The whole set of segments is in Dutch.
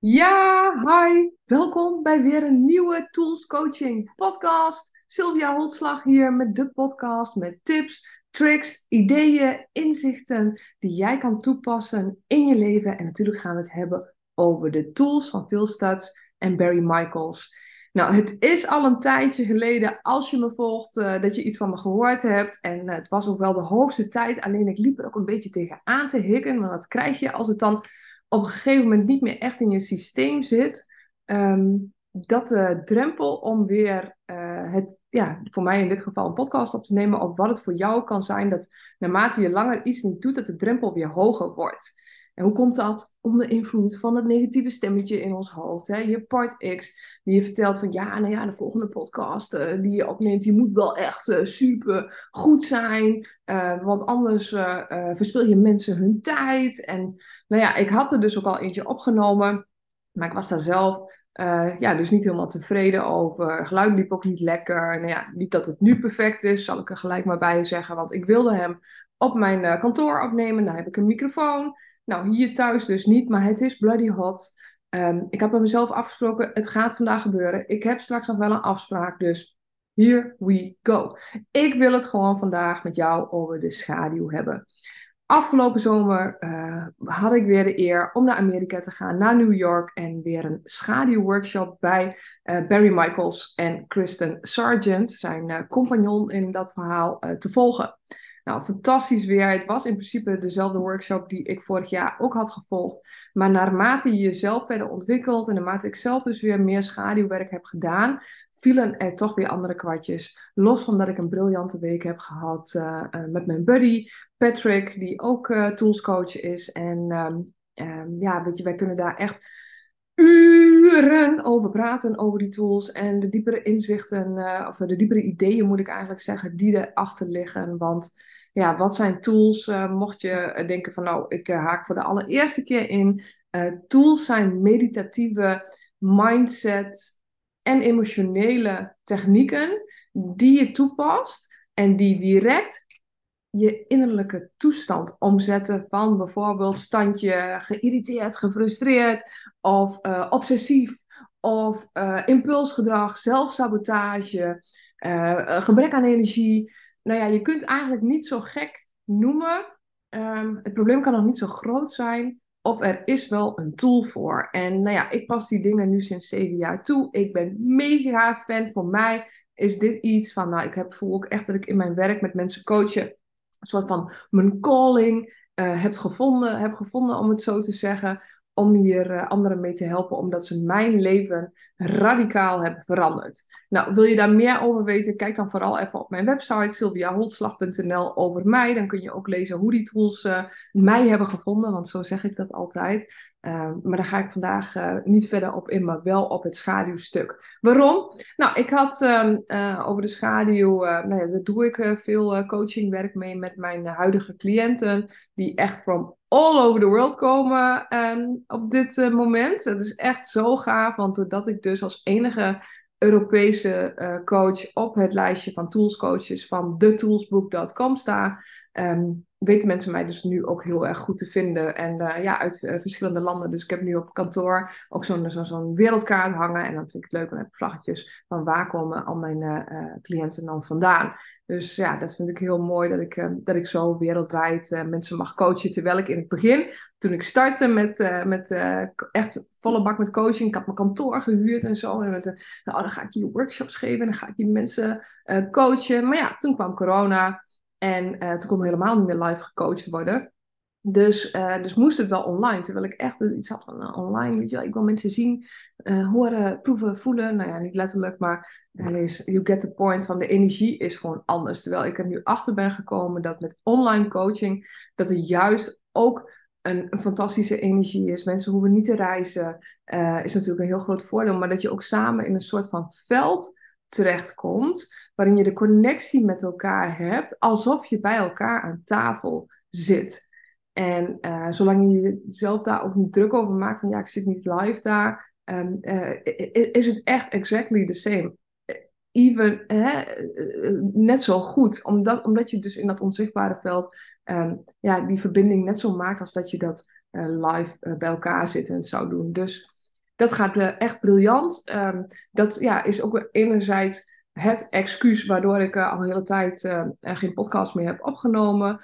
Ja, hi. Welkom bij weer een nieuwe Tools Coaching podcast. Sylvia Holtslag hier met de podcast met tips, tricks, ideeën, inzichten die jij kan toepassen in je leven. En natuurlijk gaan we het hebben over de tools van Phil Stutz en Barry Michaels. Nou, het is al een tijdje geleden, als je me volgt, uh, dat je iets van me gehoord hebt. En uh, het was ook wel de hoogste tijd, alleen ik liep er ook een beetje tegen aan te hikken. Want dat krijg je als het dan op een gegeven moment niet meer echt in je systeem zit, ehm, dat de drempel om weer uh, het, ja, voor mij in dit geval een podcast op te nemen, op wat het voor jou kan zijn, dat naarmate je langer iets niet doet, dat de drempel weer hoger wordt. En hoe komt dat? Onder invloed van het negatieve stemmetje in ons hoofd. Hè? Je part X, die je vertelt van ja, nou ja, de volgende podcast uh, die je opneemt, die moet wel echt uh, super goed zijn. Uh, want anders verspil je mensen hun tijd. En nou ja, ik had er dus ook al eentje opgenomen. Maar ik was daar zelf ja, dus niet helemaal tevreden over. Geluid liep ook niet lekker. Nou ja, niet dat het nu perfect is, zal ik er gelijk maar bij zeggen. Want ik wilde hem op mijn kantoor opnemen. Daar heb ik een microfoon. Nou, hier thuis dus niet, maar het is bloody hot. Um, ik heb met mezelf afgesproken, het gaat vandaag gebeuren. Ik heb straks nog wel een afspraak, dus here we go. Ik wil het gewoon vandaag met jou over de schaduw hebben. Afgelopen zomer uh, had ik weer de eer om naar Amerika te gaan, naar New York en weer een schaduwworkshop bij uh, Barry Michaels en Kristen Sargent, zijn uh, compagnon in dat verhaal, te volgen. Nou, fantastisch weer. Het was in principe dezelfde workshop die ik vorig jaar ook had gevolgd. Maar naarmate je jezelf verder ontwikkelt en naarmate ik zelf dus weer meer schaduwwerk heb gedaan, vielen er toch weer andere kwartjes. Los van dat ik een briljante week heb gehad uh, uh, met mijn buddy Patrick, die ook uh, toolscoach is. En um, um, ja, weet je, wij kunnen daar echt uren over praten, over die tools en de diepere inzichten, of de diepere ideeën moet ik eigenlijk zeggen, die erachter liggen. Want ja, wat zijn tools? Uh, mocht je eh, denken van nou, ik uh, haak voor de allereerste keer in. tools zijn meditatieve mindset en emotionele technieken die je toepast en die direct je innerlijke toestand omzetten van bijvoorbeeld standje geïrriteerd, gefrustreerd of obsessief of impulsgedrag, zelfsabotage, gebrek aan energie nou ja, je kunt eigenlijk niet zo gek noemen. Um, het probleem kan nog niet zo groot zijn. Of er is wel een tool voor. En nou ja, ik pas die dingen nu sinds zeven jaar toe. Ik ben mega fan. Voor mij is dit iets van, nou, ik heb, voel ook echt dat ik in mijn werk met mensen coachen. Een soort van mijn calling uh, heb, gevonden, heb gevonden, om het zo te zeggen om hier uh, anderen mee te helpen, omdat ze mijn leven radicaal hebben veranderd. Nou, wil je daar meer over weten? Kijk dan vooral even op mijn website sylviaholtslag.nl over mij. Dan kun je ook lezen hoe die tools uh, mij hebben gevonden, want zo zeg ik dat altijd. Uh, maar daar ga ik vandaag uh, niet verder op in, maar wel op het schaduwstuk. Waarom? Nou, ik had uh, over de schaduw, nou ja, daar doe ik veel coachingwerk mee met mijn huidige cliënten, die echt from all over the world komen um, op dit moment. Het is echt zo gaaf, want doordat ik dus als enige Europese uh, coach op het lijstje van toolscoaches van thetoolsbook.com sta, um, weten mensen mij dus nu ook heel erg goed te vinden. En uh, ja, uit uh, verschillende landen. Dus ik heb nu op kantoor ook zo'n zo, zo wereldkaart hangen. En dan vind ik het leuk, dan heb ik vlaggetjes van waar komen al mijn uh, cliënten dan vandaan. Dus ja, dat vind ik heel mooi dat ik, dat ik zo wereldwijd mensen mag coachen. Terwijl ik in het begin, toen ik startte met, met echt volle bak met coaching, ik had mijn kantoor gehuurd en zo. En met, nou, dan ga ik hier workshops geven en dan ga ik die mensen coachen. Maar ja, toen kwam corona. En uh, toen kon helemaal niet meer live gecoacht worden. Dus, uh, dus moest het wel online. Terwijl ik echt iets had van uh, online. Weet je wel, ik wil mensen zien, horen, proeven, voelen. Nou ja, niet letterlijk, maar you get the point van de energie is gewoon anders. Terwijl ik er nu achter ben gekomen dat met online coaching, dat er juist ook een, een fantastische energie is. Mensen hoeven niet te reizen. is natuurlijk een heel groot voordeel. Maar dat je ook samen in een soort van veld terechtkomt, waarin je de connectie met elkaar hebt, alsof je bij elkaar aan tafel zit. En uh, zolang je jezelf daar ook niet druk over maakt, van ja, ik zit niet live daar, um, uh, is het echt exactly the same. Even, net zo goed, omdat, omdat je dus in dat onzichtbare veld um, ja, die verbinding net zo maakt als dat je dat live bij elkaar zitten zou doen. Dus dat gaat echt briljant. Ehm, dat ja, is ook enerzijds het excuus waardoor ik al een hele tijd geen podcast meer heb opgenomen.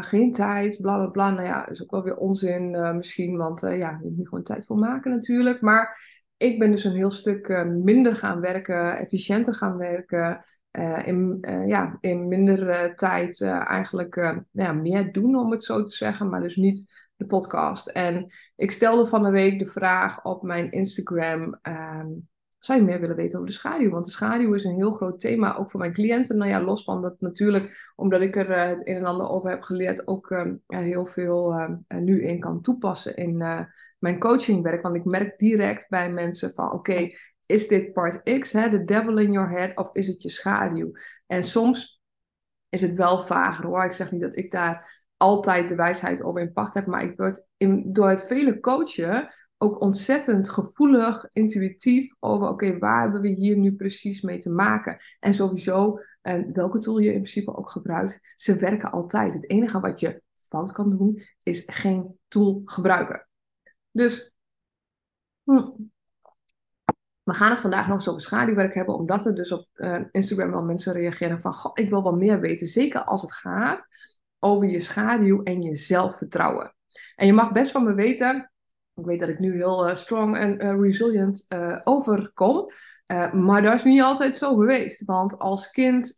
geen tijd, bla bla bla. Nou ja, is ook wel weer onzin misschien, want ja, je moet niet gewoon tijd voor maken natuurlijk. Maar ik ben dus een heel stuk minder gaan werken, efficiënter gaan werken. In, ja, in minder tijd eigenlijk nou ja, meer doen, om het zo te zeggen, maar dus niet de podcast. En ik stelde van de week de vraag op mijn Instagram: ehm, zou je meer willen weten over de schaduw? Want de schaduw is een heel groot thema, ook voor mijn cliënten. Nou ja, los van dat natuurlijk, omdat ik er het een en ander over heb geleerd, ook ehm, heel veel ehm, nu in kan toepassen in mijn coachingwerk. Want ik merk direct bij mensen van oké, is dit part X, hè, de devil in your head, of is het je schaduw? En soms is het wel vager hoor. Ik zeg niet dat ik daar altijd de wijsheid over in pacht heb, maar ik word in, door het vele coachen ook ontzettend gevoelig, intuïtief over, oké, waar hebben we hier nu precies mee te maken? En sowieso, welke tool je in principe ook gebruikt, ze werken altijd. Het enige wat je fout kan doen, is geen tool gebruiken. Dus hm, we gaan het vandaag nog eens over schaduwwerk hebben, omdat er dus op uh, Instagram wel mensen reageren van, goh, ik wil wat meer weten, zeker als het gaat over je schaduw en je zelfvertrouwen. En je mag best van me weten, ik weet dat ik nu heel uh, strong en uh, resilient overkom, maar dat is niet altijd zo geweest. Want als kind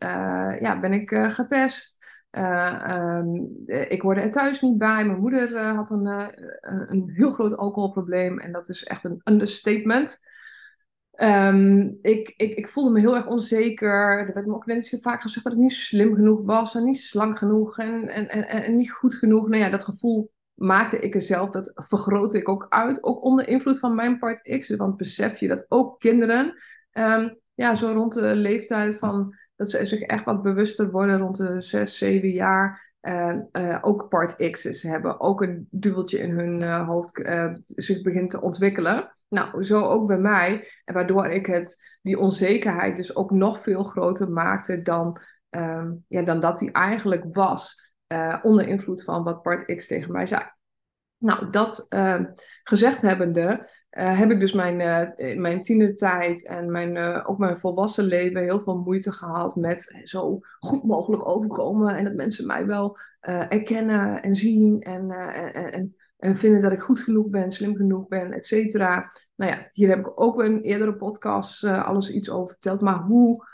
ja, ben ik gepest, um, ik hoorde er thuis niet bij. Mijn moeder had een, een heel groot alcoholprobleem en dat is echt een understatement. Um, ik, ik, ik voelde me heel erg onzeker. Er werd me ook net vaak gezegd dat ik niet slim genoeg was en niet slank genoeg en, en, en, en niet goed genoeg. Nou ja, dat gevoel maakte ik er zelf, dat vergrootte ik ook uit. Ook onder invloed van mijn part X. Want besef je dat ook kinderen, um, ja, zo rond de leeftijd van dat ze zich echt wat bewuster worden, rond de 6, 7 jaar, uh, uh, ook part X's hebben. Ook een duweltje in hun uh, hoofd zich begint te ontwikkelen. Nou, zo ook bij mij. En waardoor ik het, die onzekerheid dus ook nog veel groter maakte dan, um, ja, dan dat die eigenlijk was. Uh, onder invloed van wat Part X tegen mij zei. Nou, dat uh, gezegd hebbende, uh, heb ik dus mijn, uh, mijn tienertijd en mijn, ook mijn volwassen leven heel veel moeite gehad met zo goed mogelijk overkomen. En dat mensen mij wel erkennen en zien en, en, en, en, vinden dat ik goed genoeg ben, slim genoeg ben, et cetera. Nou ja, hier heb ik ook een eerdere podcast alles iets over verteld. Maar hoe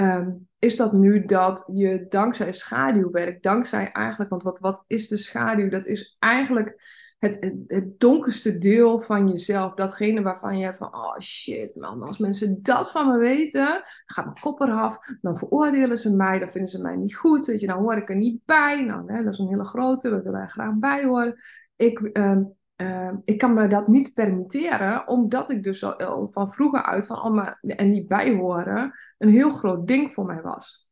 um, is dat nu dat je dankzij schaduwwerk, dankzij eigenlijk, want wat, wat is de schaduw? Dat is eigenlijk het, het, donkerste deel van jezelf. Datgene waarvan je van, oh shit man, als mensen dat van me weten, gaat mijn kop eraf. Dan veroordelen ze mij, dan vinden ze mij niet goed. Weet je, dan hoor ik er niet bij. Nou, hè, dat is een hele grote, we willen er graag bij horen. Ik, uh, uh, ik kan me dat niet permitteren, omdat ik dus al, van vroeger uit van allemaal en niet bijhoren een heel groot ding voor mij was.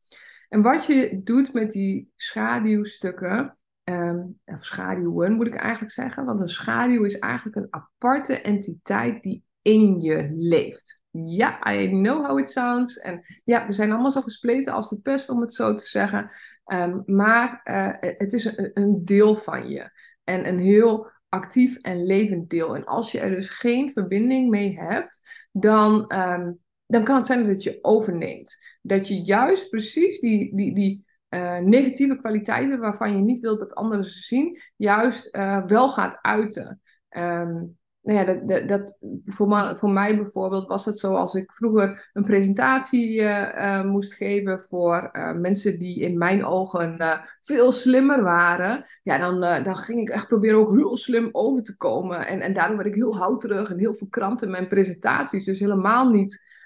En wat je doet met die schaduwstukken, um, of schaduwen moet ik eigenlijk zeggen. Want een schaduw is eigenlijk een aparte entiteit die in je leeft. Ja, I know how it sounds. En ja, we zijn allemaal zo gespleten als de pest, om het zo te zeggen. Um, maar uh, het is een, deel van je. En een heel actief en levend deel. En als je er dus geen verbinding mee hebt, dan, um, dan kan het zijn dat het je overneemt. Dat je juist precies die, die, die uh, negatieve kwaliteiten waarvan je niet wilt dat anderen ze zien, juist uh, wel gaat uiten. Um, nou ja, dat, dat, voor, mij, voor mij bijvoorbeeld was het zo als ik vroeger een presentatie uh, moest geven voor mensen die in mijn ogen veel slimmer waren. Ja, dan, dan ging ik echt proberen ook heel slim over te komen. En, en daardoor werd ik heel houterig en heel verkrampt in mijn presentaties. Dus helemaal niet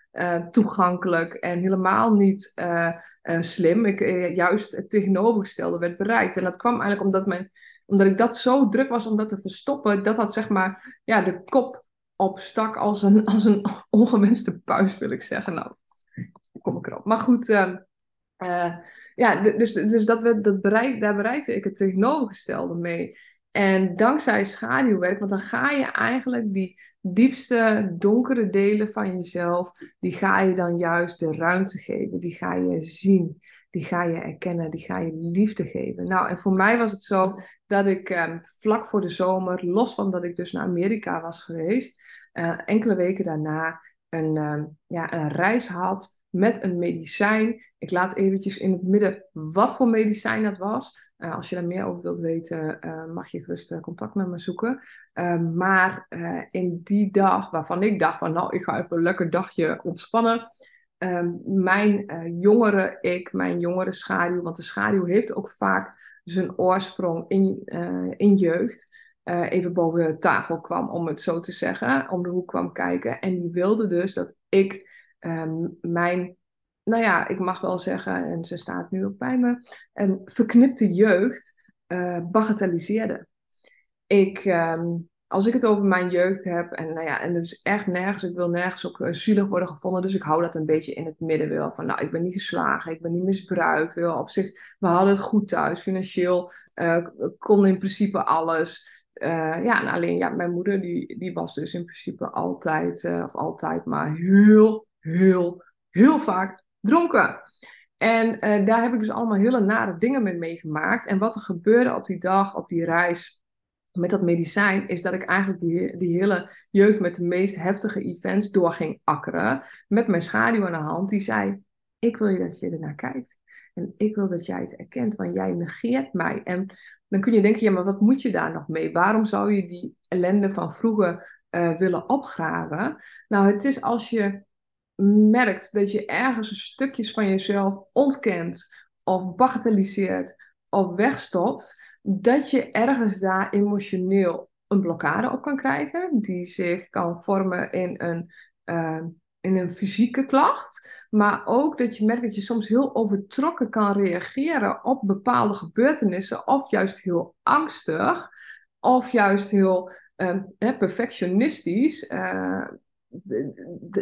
toegankelijk en helemaal niet uh, slim. Ik, juist het tegenovergestelde werd bereikt. En dat kwam eigenlijk omdat, mijn, omdat ik dat zo druk was om dat te verstoppen, dat dat zeg maar ja, de kop opstak als een, als een ongewenste puist, wil ik zeggen. Nou, kom ik erop. Maar goed, uh, ja, dus, dus dat dat bereik, daar bereikte ik het tegenovergestelde mee. En dankzij schaduwwerk, want dan ga je eigenlijk die diepste donkere delen van jezelf, die ga je dan juist de ruimte geven, die ga je zien. die ga je erkennen, die ga je liefde geven. Nou, en voor mij was het zo dat ik ehm, vlak voor de zomer, los van dat ik dus naar Amerika was geweest, uh, enkele weken daarna een, ehm, ja, een reis had met een medicijn. Ik laat eventjes in het midden wat voor medicijn dat was. Uh, als je daar meer over wilt weten, uh, mag je gerust contact met me zoeken. Uh, maar in die dag, waarvan ik dacht van nou, ik ga even een lekker dagje ontspannen. Ehm, mijn jongere ik, mijn jongere schaduw, want de schaduw heeft ook vaak zijn oorsprong in, in jeugd. Even boven tafel kwam, om het zo te zeggen, om de hoek kwam kijken. En die wilde dus dat ik Ehm, mijn, nou ja, ik mag wel zeggen, en ze staat nu ook bij me, een verknipte jeugd uh, bagatelliseerde. Ik, ehm, als ik het over mijn jeugd heb, en nou ja, en het is echt nergens, ik wil nergens ook uh, zielig worden gevonden, dus ik hou dat een beetje in het midden wel. Van nou, ik ben niet geslagen, ik ben niet misbruikt. Wel, op zich, we hadden het goed thuis, financieel uh, kon in principe alles. Ja, en alleen ja, mijn moeder die, die was dus in principe altijd, of altijd, maar heel heel, heel vaak dronken. En uh, daar heb ik dus allemaal hele nare dingen mee meegemaakt. En wat er gebeurde op die dag, op die reis met dat medicijn, is dat ik eigenlijk die, die hele jeugd met de meest heftige events door ging akkeren. Met mijn schaduw aan de hand, die zei: Ik wil je dat je ernaar kijkt. En ik wil dat jij het erkent, want jij negeert mij. En dan kun je denken: ja, maar wat moet je daar nog mee? Waarom zou je die ellende van vroeger uh, willen opgraven? Nou, het is als je merkt dat je ergens stukjes van jezelf ontkent of bagatelliseert of wegstopt, dat je ergens daar emotioneel een blokkade op kan krijgen, die zich kan vormen in een, uh, in een fysieke klacht. Maar ook dat je merkt dat je soms heel overtrokken kan reageren op bepaalde gebeurtenissen, of juist heel angstig, of juist heel uh, perfectionistisch. Uh,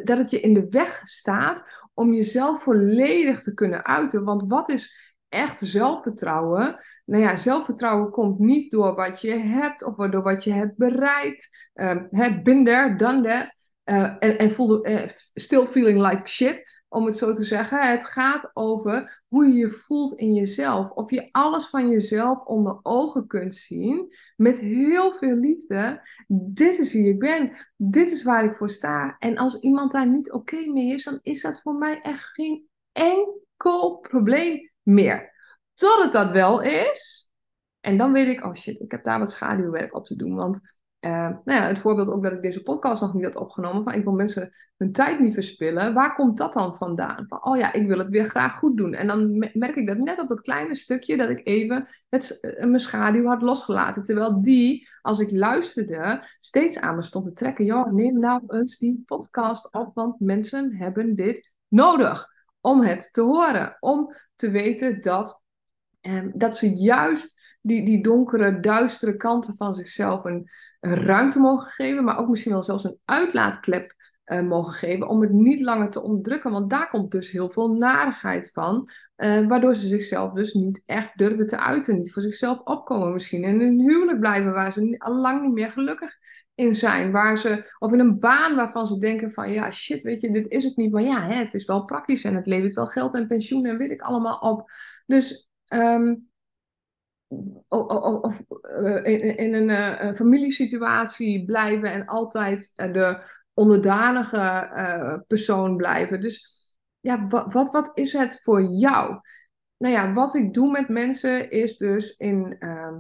dat het je in de weg staat om jezelf volledig te kunnen uiten. Want wat is echt zelfvertrouwen? Nou ja, zelfvertrouwen komt niet door wat je hebt of door wat je hebt bereikt. Uh, there, done that. Uh, en en voelde, uh, still feeling like shit om het zo te zeggen. Het gaat over hoe je je voelt in jezelf. Of je alles van jezelf onder ogen kunt zien. Met heel veel liefde. Dit is wie ik ben. Dit is waar ik voor sta. En als iemand daar niet oké mee is, dan is dat voor mij echt geen enkel probleem meer. Tot het dat wel is. En dan weet ik, oh shit, ik heb daar wat schaduwwerk op te doen. Want uh, nou ja, het voorbeeld ook dat ik deze podcast nog niet had opgenomen. Van ik wil mensen hun tijd niet verspillen. Waar komt dat dan vandaan? Van oh ja, ik wil het weer graag goed doen. En dan merk ik dat net op dat kleine stukje dat ik even het, uh, mijn schaduw had losgelaten. Terwijl die, als ik luisterde, steeds aan me stond te trekken. Joh, neem nou eens die podcast op, want mensen hebben dit nodig. Om het te horen. Om te weten dat, um, dat ze juist die, die donkere, duistere kanten van zichzelf een ruimte mogen geven, maar ook misschien wel zelfs een uitlaatklep uh, mogen geven om het niet langer te onderdrukken. Want daar komt dus heel veel narigheid van, uh, waardoor ze zichzelf dus niet echt durven te uiten, niet voor zichzelf opkomen. Misschien in een huwelijk blijven waar ze al lang niet meer gelukkig in zijn, waar ze, of in een baan waarvan ze denken van ja shit, weet je, dit is het niet, maar ja, hè, het is wel praktisch en het levert wel geld en pensioen en weet ik allemaal op. Dus um, of eh, in, in een, uh, een, familiesituatie blijven en altijd uh, de onderdanige persoon blijven. Dus ja, wat, wat, wat, is het voor jou? Nou ja, wat ik doe met mensen is dus in ehm,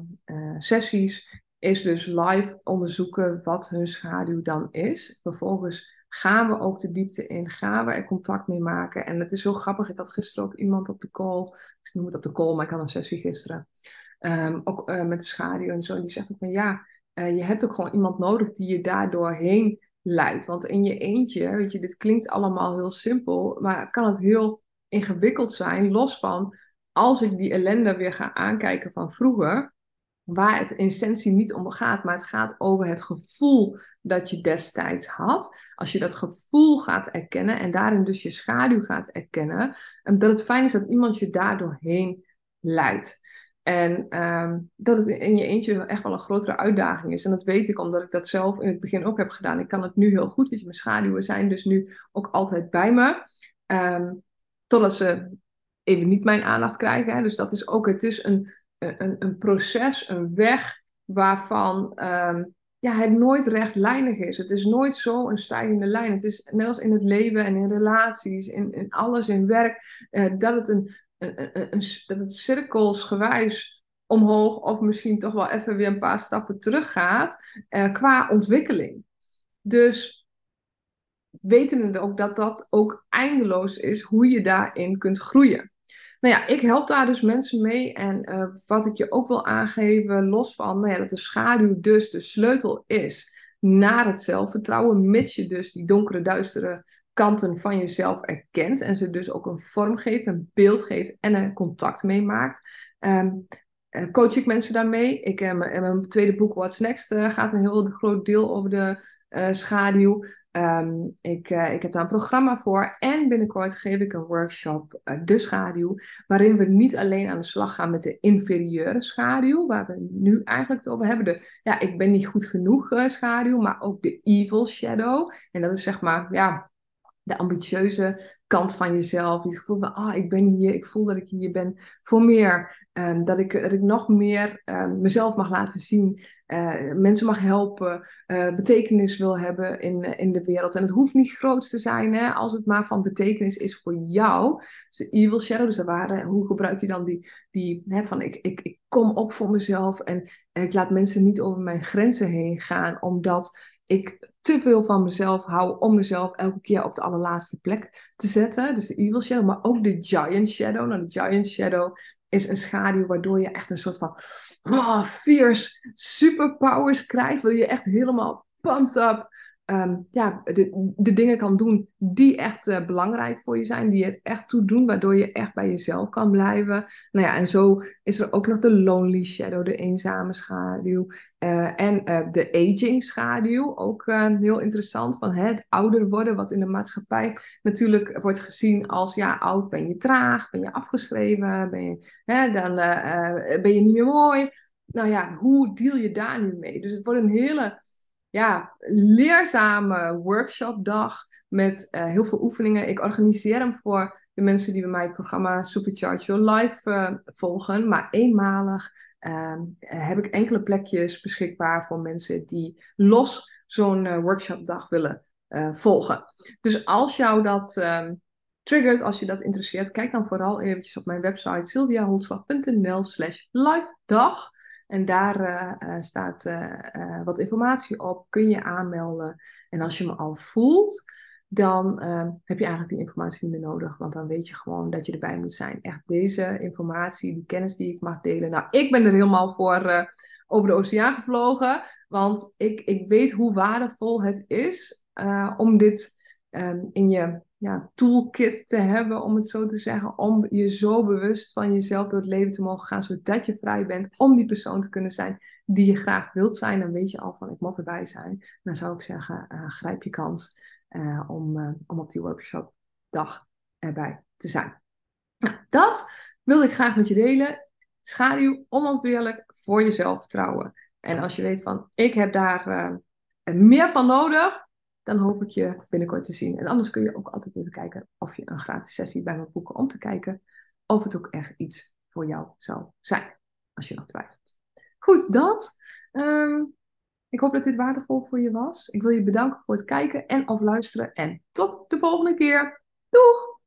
sessies, is dus live onderzoeken wat hun schaduw dan is. Vervolgens gaan we ook de diepte in, gaan we er contact mee maken. En het is heel grappig, ik had gisteren ook iemand op de call, ik noem het op de call, maar ik had een sessie gisteren. Um, ook uh, met de schaduw en zo. En die zegt ook van ja, uh, je hebt ook gewoon iemand nodig die je daardoor heen leidt. Want in je eentje, weet je, dit klinkt allemaal heel simpel, maar kan het heel ingewikkeld zijn, los van als ik die ellende weer ga aankijken van vroeger, waar het in essentie niet om gaat, maar het gaat over het gevoel dat je destijds had. Als je dat gevoel gaat erkennen en daarin dus je schaduw gaat erkennen, dat het fijn is dat iemand je daardoor heen leidt. En um, dat het in je eentje echt wel een grotere uitdaging is. En dat weet ik omdat ik dat zelf in het begin ook heb gedaan. Ik kan het nu heel goed, je, mijn schaduwen zijn dus nu ook altijd bij me. Um, totdat ze even niet mijn aandacht krijgen. Hè. Dus dat is ook, het is een, een, een proces, een weg waarvan ehm, ja, het nooit rechtlijnig is. Het is nooit zo een stijgende lijn. Het is net als in het leven en in relaties, in, in alles, in werk, uh, dat, het een, een, dat het cirkelsgewijs omhoog of misschien toch wel even weer een paar stappen terug gaat uh, qua ontwikkeling. Dus weten we ook dat dat ook eindeloos is hoe je daarin kunt groeien. Nou ja, ik help daar dus mensen mee. En uh, wat ik je ook wil aangeven, los van nou ja, dat de schaduw dus de sleutel is naar het zelfvertrouwen, mits je dus die donkere, duistere kanten van jezelf erkent en ze dus ook een vorm geeft, een beeld geeft en een contact meemaakt. Um, uh, coach ik mensen daarmee. Ik, uh, mijn, mijn tweede boek, What's Next, gaat een heel groot deel over de schaduw. Ehm, ik, ik heb daar een programma voor en binnenkort geef ik een workshop, De Schaduw, waarin we niet alleen aan de slag gaan met de inferieure schaduw, waar we nu eigenlijk het over hebben, de ja, ik ben niet goed genoeg schaduw, maar ook de evil shadow. En dat is zeg maar, ja, de ambitieuze kant van jezelf. Het gevoel van, ah, ik ben hier, ik voel dat ik hier ben voor meer. Um, dat, ik, dat ik nog meer um, mezelf mag laten zien. Uh, mensen mag helpen. Uh, betekenis wil hebben in, uh, in de wereld. En het hoeft niet groot te zijn, hè, als het maar van betekenis is voor jou. Dus evil shadow, dus waren, hoe gebruik je dan die, die hè, van ik, ik, ik kom op voor mezelf. En ik laat mensen niet over mijn grenzen heen gaan. Omdat ik te veel van mezelf hou om mezelf elke keer op de allerlaatste plek te zetten. Dus de evil shadow, maar ook de giant shadow. Nou, de giant shadow is een schaduw waardoor je echt een soort van oh, fierce superpowers krijgt. Waar je echt helemaal pumped up um, ja, de, dingen kan doen die echt uh, belangrijk voor je zijn, die je echt toe doen, waardoor je echt bij jezelf kan blijven. Nou ja, en zo is er ook nog de lonely shadow, de eenzame schaduw. Uh, en uh, de aging schaduw, ook heel interessant, van het ouder worden, wat in de maatschappij natuurlijk wordt gezien als, ja, oud ben je traag, ben je afgeschreven, ben je, hè, dan ben je niet meer mooi. Nou ja, hoe deal je daar nu mee? Dus het wordt een hele ja, leerzame workshopdag met uh, heel veel oefeningen. Ik organiseer hem voor de mensen die bij mij het programma Supercharge Your Life uh, volgen. Maar eenmalig uh, heb ik enkele plekjes beschikbaar voor mensen die los zo'n workshopdag willen volgen. Dus als jou dat ehm, triggert, als je dat interesseert, kijk dan vooral eventjes op mijn website sylviaholslag.nl slash live dag. En daar uh, staat uh, wat informatie op, kun je aanmelden. En als je me al voelt, dan heb je eigenlijk die informatie niet meer nodig. Want dan weet je gewoon dat je erbij moet zijn. Echt deze informatie, die kennis die ik mag delen. Nou, ik ben er helemaal voor over de oceaan gevlogen. Want ik, ik weet hoe waardevol het is om dit um, in je ja, toolkit te hebben, om het zo te zeggen, om je zo bewust van jezelf door het leven te mogen gaan, zodat je vrij bent om die persoon te kunnen zijn die je graag wilt zijn. Dan weet je al van, ik moet erbij zijn. Dan zou ik zeggen, uh, grijp je kans uh, om, uh, om op die workshop dag erbij te zijn. Nou, dat wilde ik graag met je delen. Schaduw, onontbeerlijk voor je zelfvertrouwen. En als je weet van, ik heb daar meer van nodig, dan hoop ik je binnenkort te zien. En anders kun je ook altijd even kijken of je een gratis sessie bij me boeken om te kijken of het ook echt iets voor jou zou zijn, als je nog twijfelt. Goed, dat. Ehm, ik hoop dat dit waardevol voor je was. Ik wil je bedanken voor het kijken en of luisteren. En tot de volgende keer. Doeg!